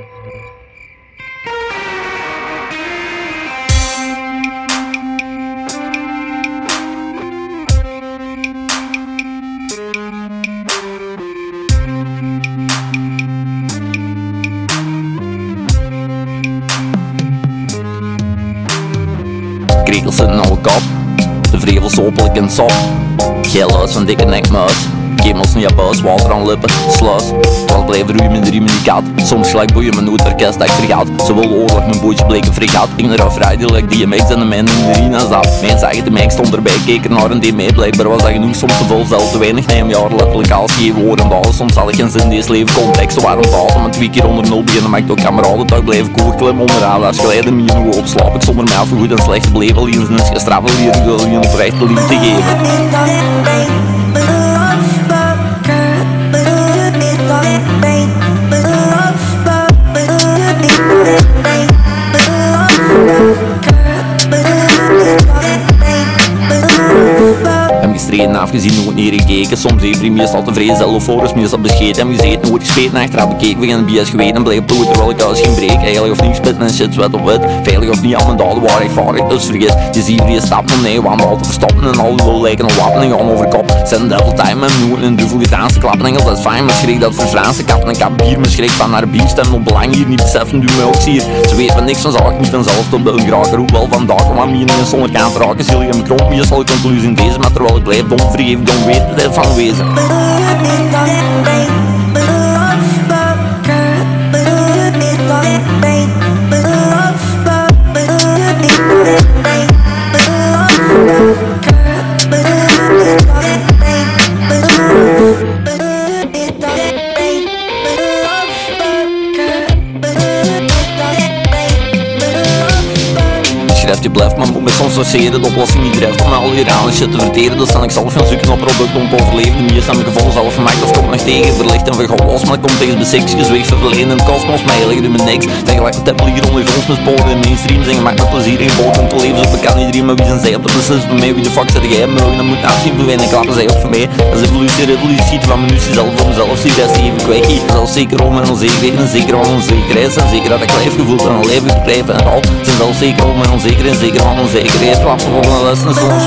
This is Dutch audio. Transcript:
Krekels in oude kap, de vrevels openlijk en sap. Geluid van dikke nekmuis. Kemels niet water aan lippen, sluis. Was blijven roeien met de riemen die. Soms gelijk boeien mijn nooit orkest dat ik vergaat. Ze willen oorlog, mijn bootje bleken fregaat. Ik naar een like DMX en de man in de arena zat. Mijn zeggen te mij, stond erbij, keek er naar een D mee. Blijkbaar was dat genoeg, soms te veel, zelf te weinig. Nee, een jaar letterlijk als geven woorden balen. Soms had ik geen zin in deze leven, context. Waarom taal met twee keer onder nul beginnen. Maar ik toch kameraden, dag blijven koer klimmen onder radars. Me nog op slaap. Ik zonder mij af goed en slecht bleef. Alleen is gestraft, hier wil je liefde te geven. Hem gestreden, afgezien, nooit neergekeken Soms heeft hij meestal tevreden, zelf voor is meestal bescheten Hem gezeten, nooit gespeten, achteraf bekeken We gaan bias geweten, blijven bloed terwijl ik als geen breek. Eigenlijk of niet spitten en shit, zwet op wit. Veilig of niet, al mijn daden waar ik vaar Dus vergis, je ziet je stapt naar nee Want al te verstoppen en al wil lijken een wapen en gaan over kop. Zijn devil time en nooit een duvel gedaan Ze klappen Engels, dat is fijn, maar schrik dat voor Franse kappen En kap bier, maar schrik van haar bierstem Op belang hier niet beseffen, doe mij ook zier. Ze weet van niks van zal ik niet vanzelf tot een graag roep wel vandaag Om aan meningen zonder kant raken, kromp Meer zal ik conclusie in deze, maar terwijl ik blijf dom vergeef, dan weet het van wezen je blijft, maar moet me soms forceren De oplossing niet drijft om al hier aan en shit te verteren Dus dan ik zelf gaan zoeken op product om te overleven. De meeste aan mijn gevoel zelf gemaakt of komt nog tegen Verlicht en vergaan los, maar komt tegen besiks Gezweeg verleden in kosmos, maar eigenlijk doe me niks. Tegelijk een tempel hier onder grond met in mainstream Zingen maakt met plezier in boot om te leven. Zo bekend iedereen, maar wie zijn zij op de beslissing voor mij? Wie de fuck zit jij? Mogen, dan moet afzien verdwijnen Klappen zij op voor mij, dat is evolutie, revolutie Van minuutje zelf voor mezelf, zie rest even kwijt. Zelfs zeker om mijn onzekerheid en zeker van onzekerheid. En zeker dat ik lijf gevoeld en een leven bedrijf en al Zijn zelfs zeker om mijn onzekerheid en zeker van onzekerheid Wat voor volgende lessen zonder